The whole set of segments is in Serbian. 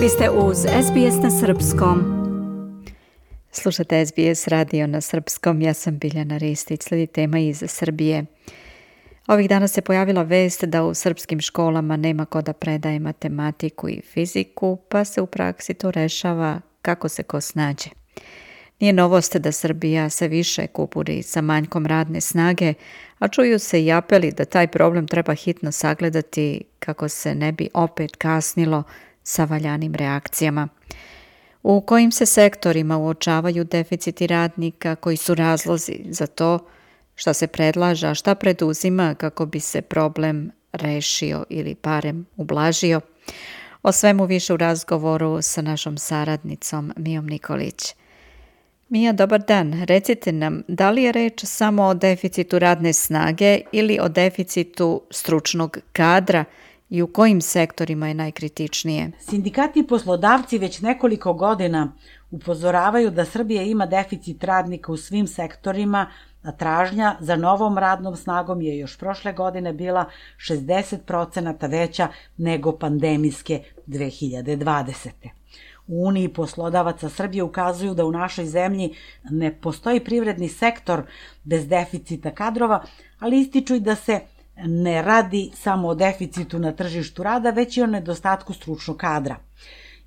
Vi ste uz SBS na Srpskom. Slušate SBS radio na Srpskom. Ja sam Biljana Ristić. Sledi tema iz Srbije. Ovih dana se pojavila vest da u srpskim školama nema ko da predaje matematiku i fiziku, pa se u praksi to rešava kako se ko snađe. Nije novost da Srbija se više kupuri sa manjkom radne snage, a čuju se i apeli da taj problem treba hitno sagledati kako se ne bi opet kasnilo sa valjanim reakcijama. U kojim se sektorima uočavaju deficiti radnika, koji su razlozi za to, šta se predlaža, šta preduzima kako bi se problem rešio ili barem ublažio. O svemu više u razgovoru sa našom saradnicom Mijom Nikolić. Mija, dobar dan. Recite nam, da li je reč samo o deficitu radne snage ili o deficitu stručnog kadra i u kojim sektorima je najkritičnije? Sindikati i poslodavci već nekoliko godina upozoravaju da Srbija ima deficit radnika u svim sektorima, a tražnja za novom radnom snagom je još prošle godine bila 60% veća nego pandemijske 2020. U Uniji poslodavaca Srbije ukazuju da u našoj zemlji ne postoji privredni sektor bez deficita kadrova, ali ističu i da se ne radi samo o deficitu na tržištu rada, već i o nedostatku stručnog kadra.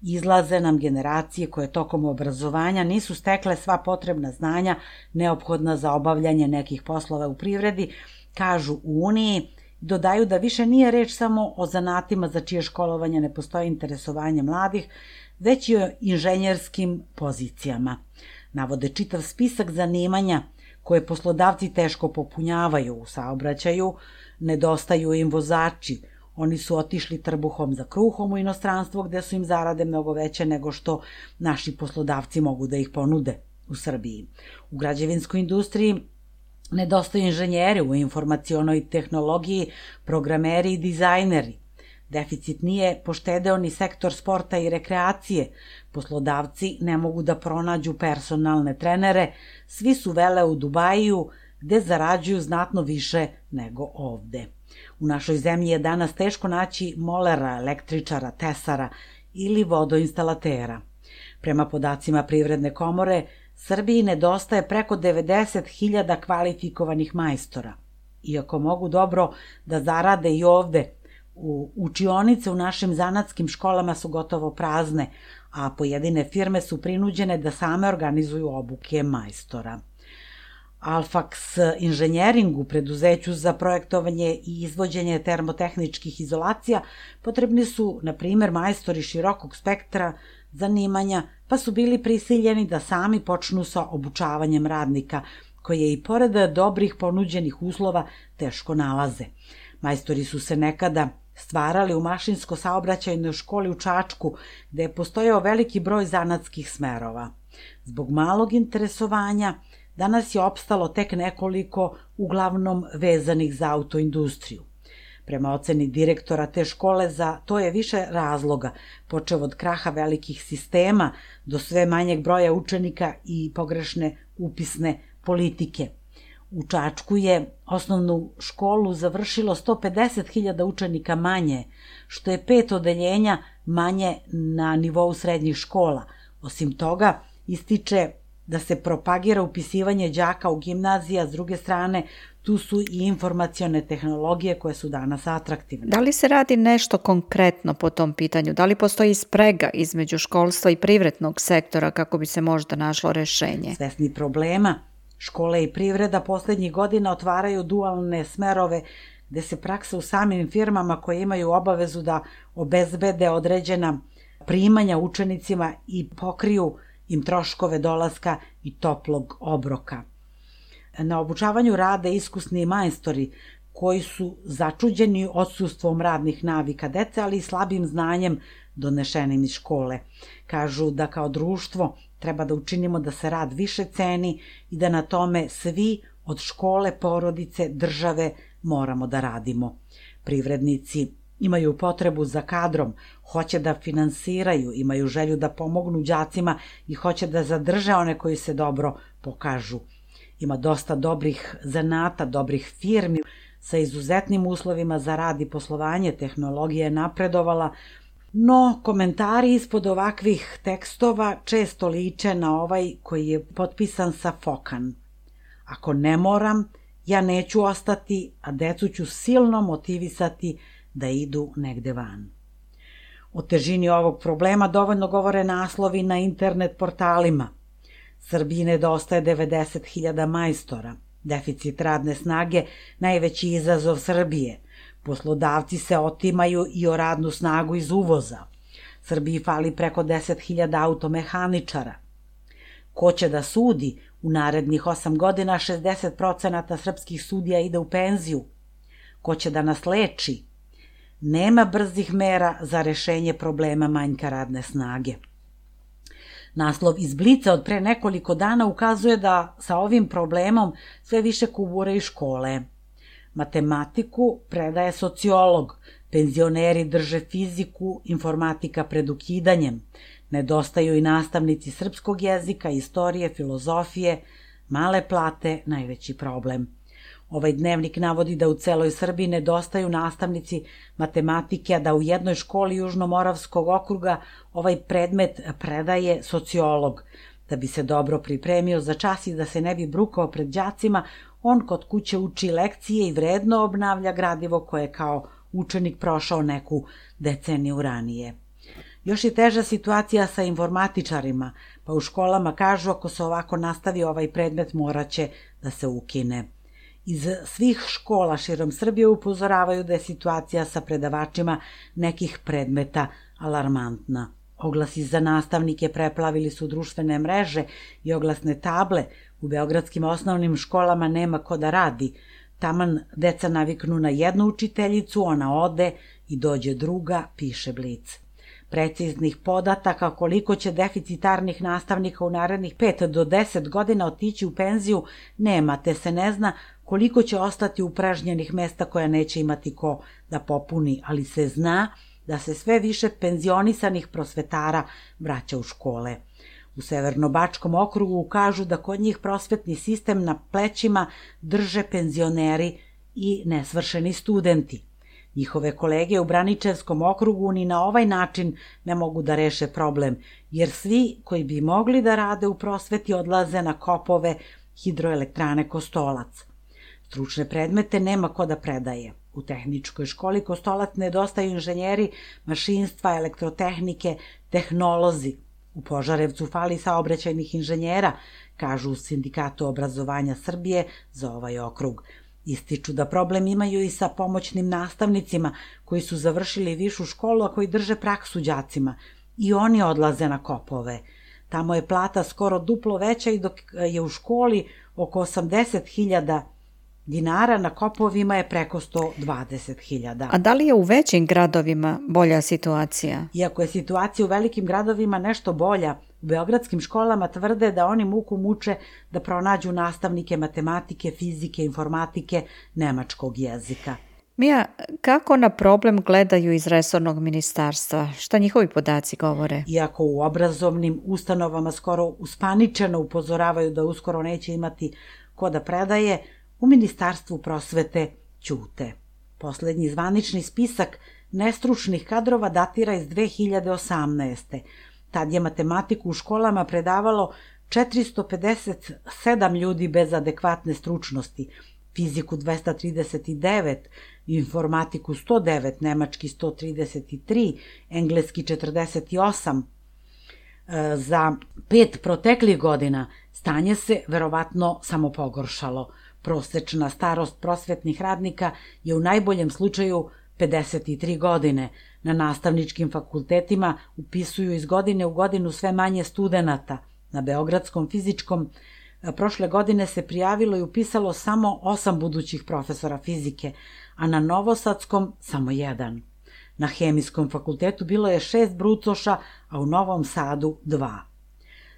Izlaze nam generacije koje tokom obrazovanja nisu stekle sva potrebna znanja neophodna za obavljanje nekih poslova u privredi, kažu u Uniji, dodaju da više nije reč samo o zanatima za čije školovanje ne postoji interesovanje mladih, već i o inženjerskim pozicijama. Navode čitav spisak zanimanja koje poslodavci teško popunjavaju u saobraćaju, nedostaju im vozači, oni su otišli trbuhom za kruhom u inostranstvo gde su im zarade mnogo veće nego što naši poslodavci mogu da ih ponude u Srbiji. U građevinskoj industriji nedostaju inženjeri u informacionoj tehnologiji, programeri i dizajneri. Deficit nije poštedeo ni sektor sporta i rekreacije. Poslodavci ne mogu da pronađu personalne trenere, svi su vele u Dubaju, gde zarađuju znatno više nego ovde. U našoj zemlji je danas teško naći molera, električara, tesara ili vodoinstalatera. Prema podacima Privredne komore, Srbiji nedostaje preko 90.000 kvalifikovanih majstora. Iako mogu dobro da zarade i ovde, u učionice u našim zanatskim školama su gotovo prazne, a pojedine firme su prinuđene da same organizuju obuke majstora. Alfax inženjeringu, preduzeću za projektovanje i izvođenje termotehničkih izolacija, potrebni su, na primer, majstori širokog spektra zanimanja, pa su bili prisiljeni da sami počnu sa obučavanjem radnika, koje i pored dobrih ponuđenih uslova teško nalaze. Majstori su se nekada stvarali u mašinsko-saobraćajnoj školi u Čačku, gde je postojao veliki broj zanatskih smerova. Zbog malog interesovanja, danas je opstalo tek nekoliko, uglavnom vezanih za autoindustriju. Prema oceni direktora te škole za to je više razloga, počev od kraha velikih sistema do sve manjeg broja učenika i pogrešne upisne politike. U Čačku je osnovnu školu završilo 150.000 učenika manje, što je pet odeljenja manje na nivou srednjih škola. Osim toga, ističe da se propagira upisivanje đaka u gimnazija, s druge strane tu su i informacione tehnologije koje su danas atraktivne. Da li se radi nešto konkretno po tom pitanju? Da li postoji sprega između školstva i privrednog sektora kako bi se možda našlo rešenje? Svesni problema, škole i privreda poslednjih godina otvaraju dualne smerove gde se praksa u samim firmama koje imaju obavezu da obezbede određena primanja učenicima i pokriju im troškove dolaska i toplog obroka. Na obučavanju rade iskusni majstori koji su začuđeni odsustvom radnih navika dece, ali i slabim znanjem donešenim iz škole. Kažu da kao društvo treba da učinimo da se rad više ceni i da na tome svi od škole, porodice, države moramo da radimo. Privrednici imaju potrebu za kadrom, hoće da finansiraju, imaju želju da pomognu đacima i hoće da zadrže one koji se dobro pokažu. Ima dosta dobrih zanata, dobrih firmi sa izuzetnim uslovima za rad i poslovanje, tehnologija je napredovala, No, komentari ispod ovakvih tekstova često liče na ovaj koji je potpisan sa Fokan. Ako ne moram, ja neću ostati, a decu ću silno motivisati da idu negde van. O težini ovog problema dovoljno govore naslovi na internet portalima. Srbiji nedostaje 90.000 majstora. Deficit radne snage najveći izazov Srbije. Poslodavci se otimaju i o radnu snagu iz uvoza. Srbiji fali preko 10.000 automehaničara. Ko će da sudi? U narednih 8 godina 60% srpskih sudija ide u penziju. Ko će da nas leči? Nema brzih mera za rešenje problema manjka radne snage. Naslov iz Blica od pre nekoliko dana ukazuje da sa ovim problemom sve više kubure i škole. Matematiku predaje sociolog, penzioneri drže fiziku, informatika pred ukidanjem, nedostaju i nastavnici srpskog jezika, istorije, filozofije, male plate, najveći problem. Ovaj dnevnik navodi da u celoj Srbiji nedostaju nastavnici matematike, a da u jednoj školi Južnomoravskog okruga ovaj predmet predaje sociolog. Da bi se dobro pripremio za čas i da se ne bi brukao pred đacima, on kod kuće uči lekcije i vredno obnavlja gradivo koje je kao učenik prošao neku deceniju ranije. Još je teža situacija sa informatičarima, pa u školama kažu ako se ovako nastavi ovaj predmet moraće da se ukine. Iz svih škola širom Srbije upozoravaju da je situacija sa predavačima nekih predmeta alarmantna. Oglasi za nastavnike preplavili su društvene mreže i oglasne table. U beogradskim osnovnim školama nema ko da radi. Taman deca naviknu na jednu učiteljicu, ona ode i dođe druga, piše Blic. Preciznih podataka koliko će deficitarnih nastavnika u narednih 5 do 10 godina otići u penziju nema, te se ne zna koliko će ostati upražnjenih mesta koja neće imati ko da popuni, ali se zna da se sve više penzionisanih prosvetara vraća u škole. U Severnobačkom okrugu kažu da kod njih prosvetni sistem na plećima drže penzioneri i nesvršeni studenti. Njihove kolege u Braničevskom okrugu ni na ovaj način ne mogu da reše problem, jer svi koji bi mogli da rade u prosveti odlaze na kopove hidroelektrane Kostolac. Stručne predmete nema ko da predaje. U tehničkoj školi Kostolac nedostaju inženjeri mašinstva, elektrotehnike, tehnolozi. U Požarevcu fali saobraćajnih inženjera, kažu u Sindikatu obrazovanja Srbije za ovaj okrug. Ističu da problem imaju i sa pomoćnim nastavnicima koji su završili višu školu, a koji drže praksu đacima. I oni odlaze na kopove. Tamo je plata skoro duplo veća i dok je u školi oko 80.000 dinara na kopovima je preko 120.000. A da li je u većim gradovima bolja situacija? Iako je situacija u velikim gradovima nešto bolja, u beogradskim školama tvrde da oni muku muče da pronađu nastavnike matematike, fizike, informatike, nemačkog jezika. Mija, kako na problem gledaju iz resornog ministarstva? Šta njihovi podaci govore? Iako u obrazovnim ustanovama skoro uspaničeno upozoravaju da uskoro neće imati ko da predaje, u Ministarstvu prosvete ćute. Poslednji zvanični spisak nestručnih kadrova datira iz 2018. Tad je matematiku u školama predavalo 457 ljudi bez adekvatne stručnosti, fiziku 239, informatiku 109, nemački 133, engleski 48. E, za pet proteklih godina stanje se verovatno samo pogoršalo – Prosečna starost prosvetnih radnika je u najboljem slučaju 53 godine. Na nastavničkim fakultetima upisuju iz godine u godinu sve manje studenata. Na Beogradskom fizičkom prošle godine se prijavilo i upisalo samo osam budućih profesora fizike, a na Novosadskom samo jedan. Na Hemijskom fakultetu bilo je šest brucoša, a u Novom Sadu dva.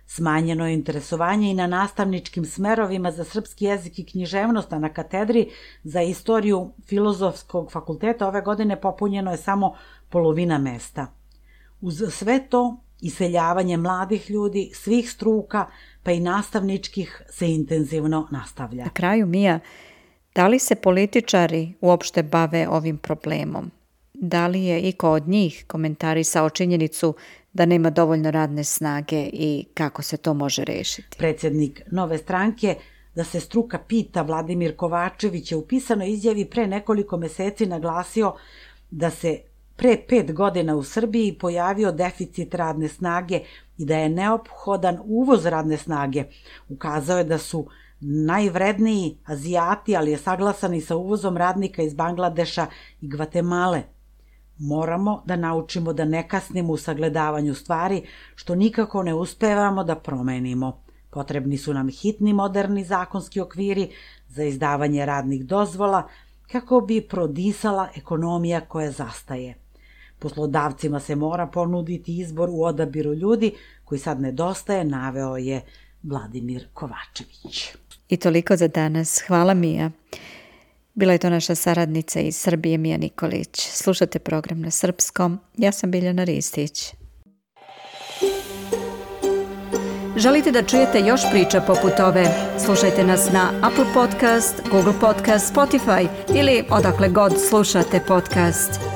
Smanjeno je interesovanje i na nastavničkim smerovima za srpski jezik i književnost, a na katedri za istoriju filozofskog fakulteta ove godine popunjeno je samo polovina mesta. Uz sve to, iseljavanje mladih ljudi, svih struka, pa i nastavničkih, se intenzivno nastavlja. Na kraju, Mija, da li se političari uopšte bave ovim problemom? Da li je i kod njih komentarisao činjenicu da nema dovoljno radne snage i kako se to može rešiti. Predsjednik Nove stranke da se struka pita Vladimir Kovačević je u pisanoj izjavi pre nekoliko meseci naglasio da se pre pet godina u Srbiji pojavio deficit radne snage i da je neophodan uvoz radne snage. Ukazao je da su najvredniji Azijati, ali je saglasan i sa uvozom radnika iz Bangladeša i Gvatemale. Moramo da naučimo da ne kasnimo u sagledavanju stvari, što nikako ne uspevamo da promenimo. Potrebni su nam hitni moderni zakonski okviri za izdavanje radnih dozvola kako bi prodisala ekonomija koja zastaje. Poslodavcima se mora ponuditi izbor u odabiru ljudi koji sad nedostaje, naveo je Vladimir Kovačević. I toliko za danas. Hvala Mija. Bila je to naša saradnica iz Srbije Mija Nikolić. Slušate program na srpskom. Ja sam Biljana Ristić. Želite da čujete još priča poput ove? Slušajte nas na Apple Podcast, Google Podcast, Spotify ili odakle god slušate podcast.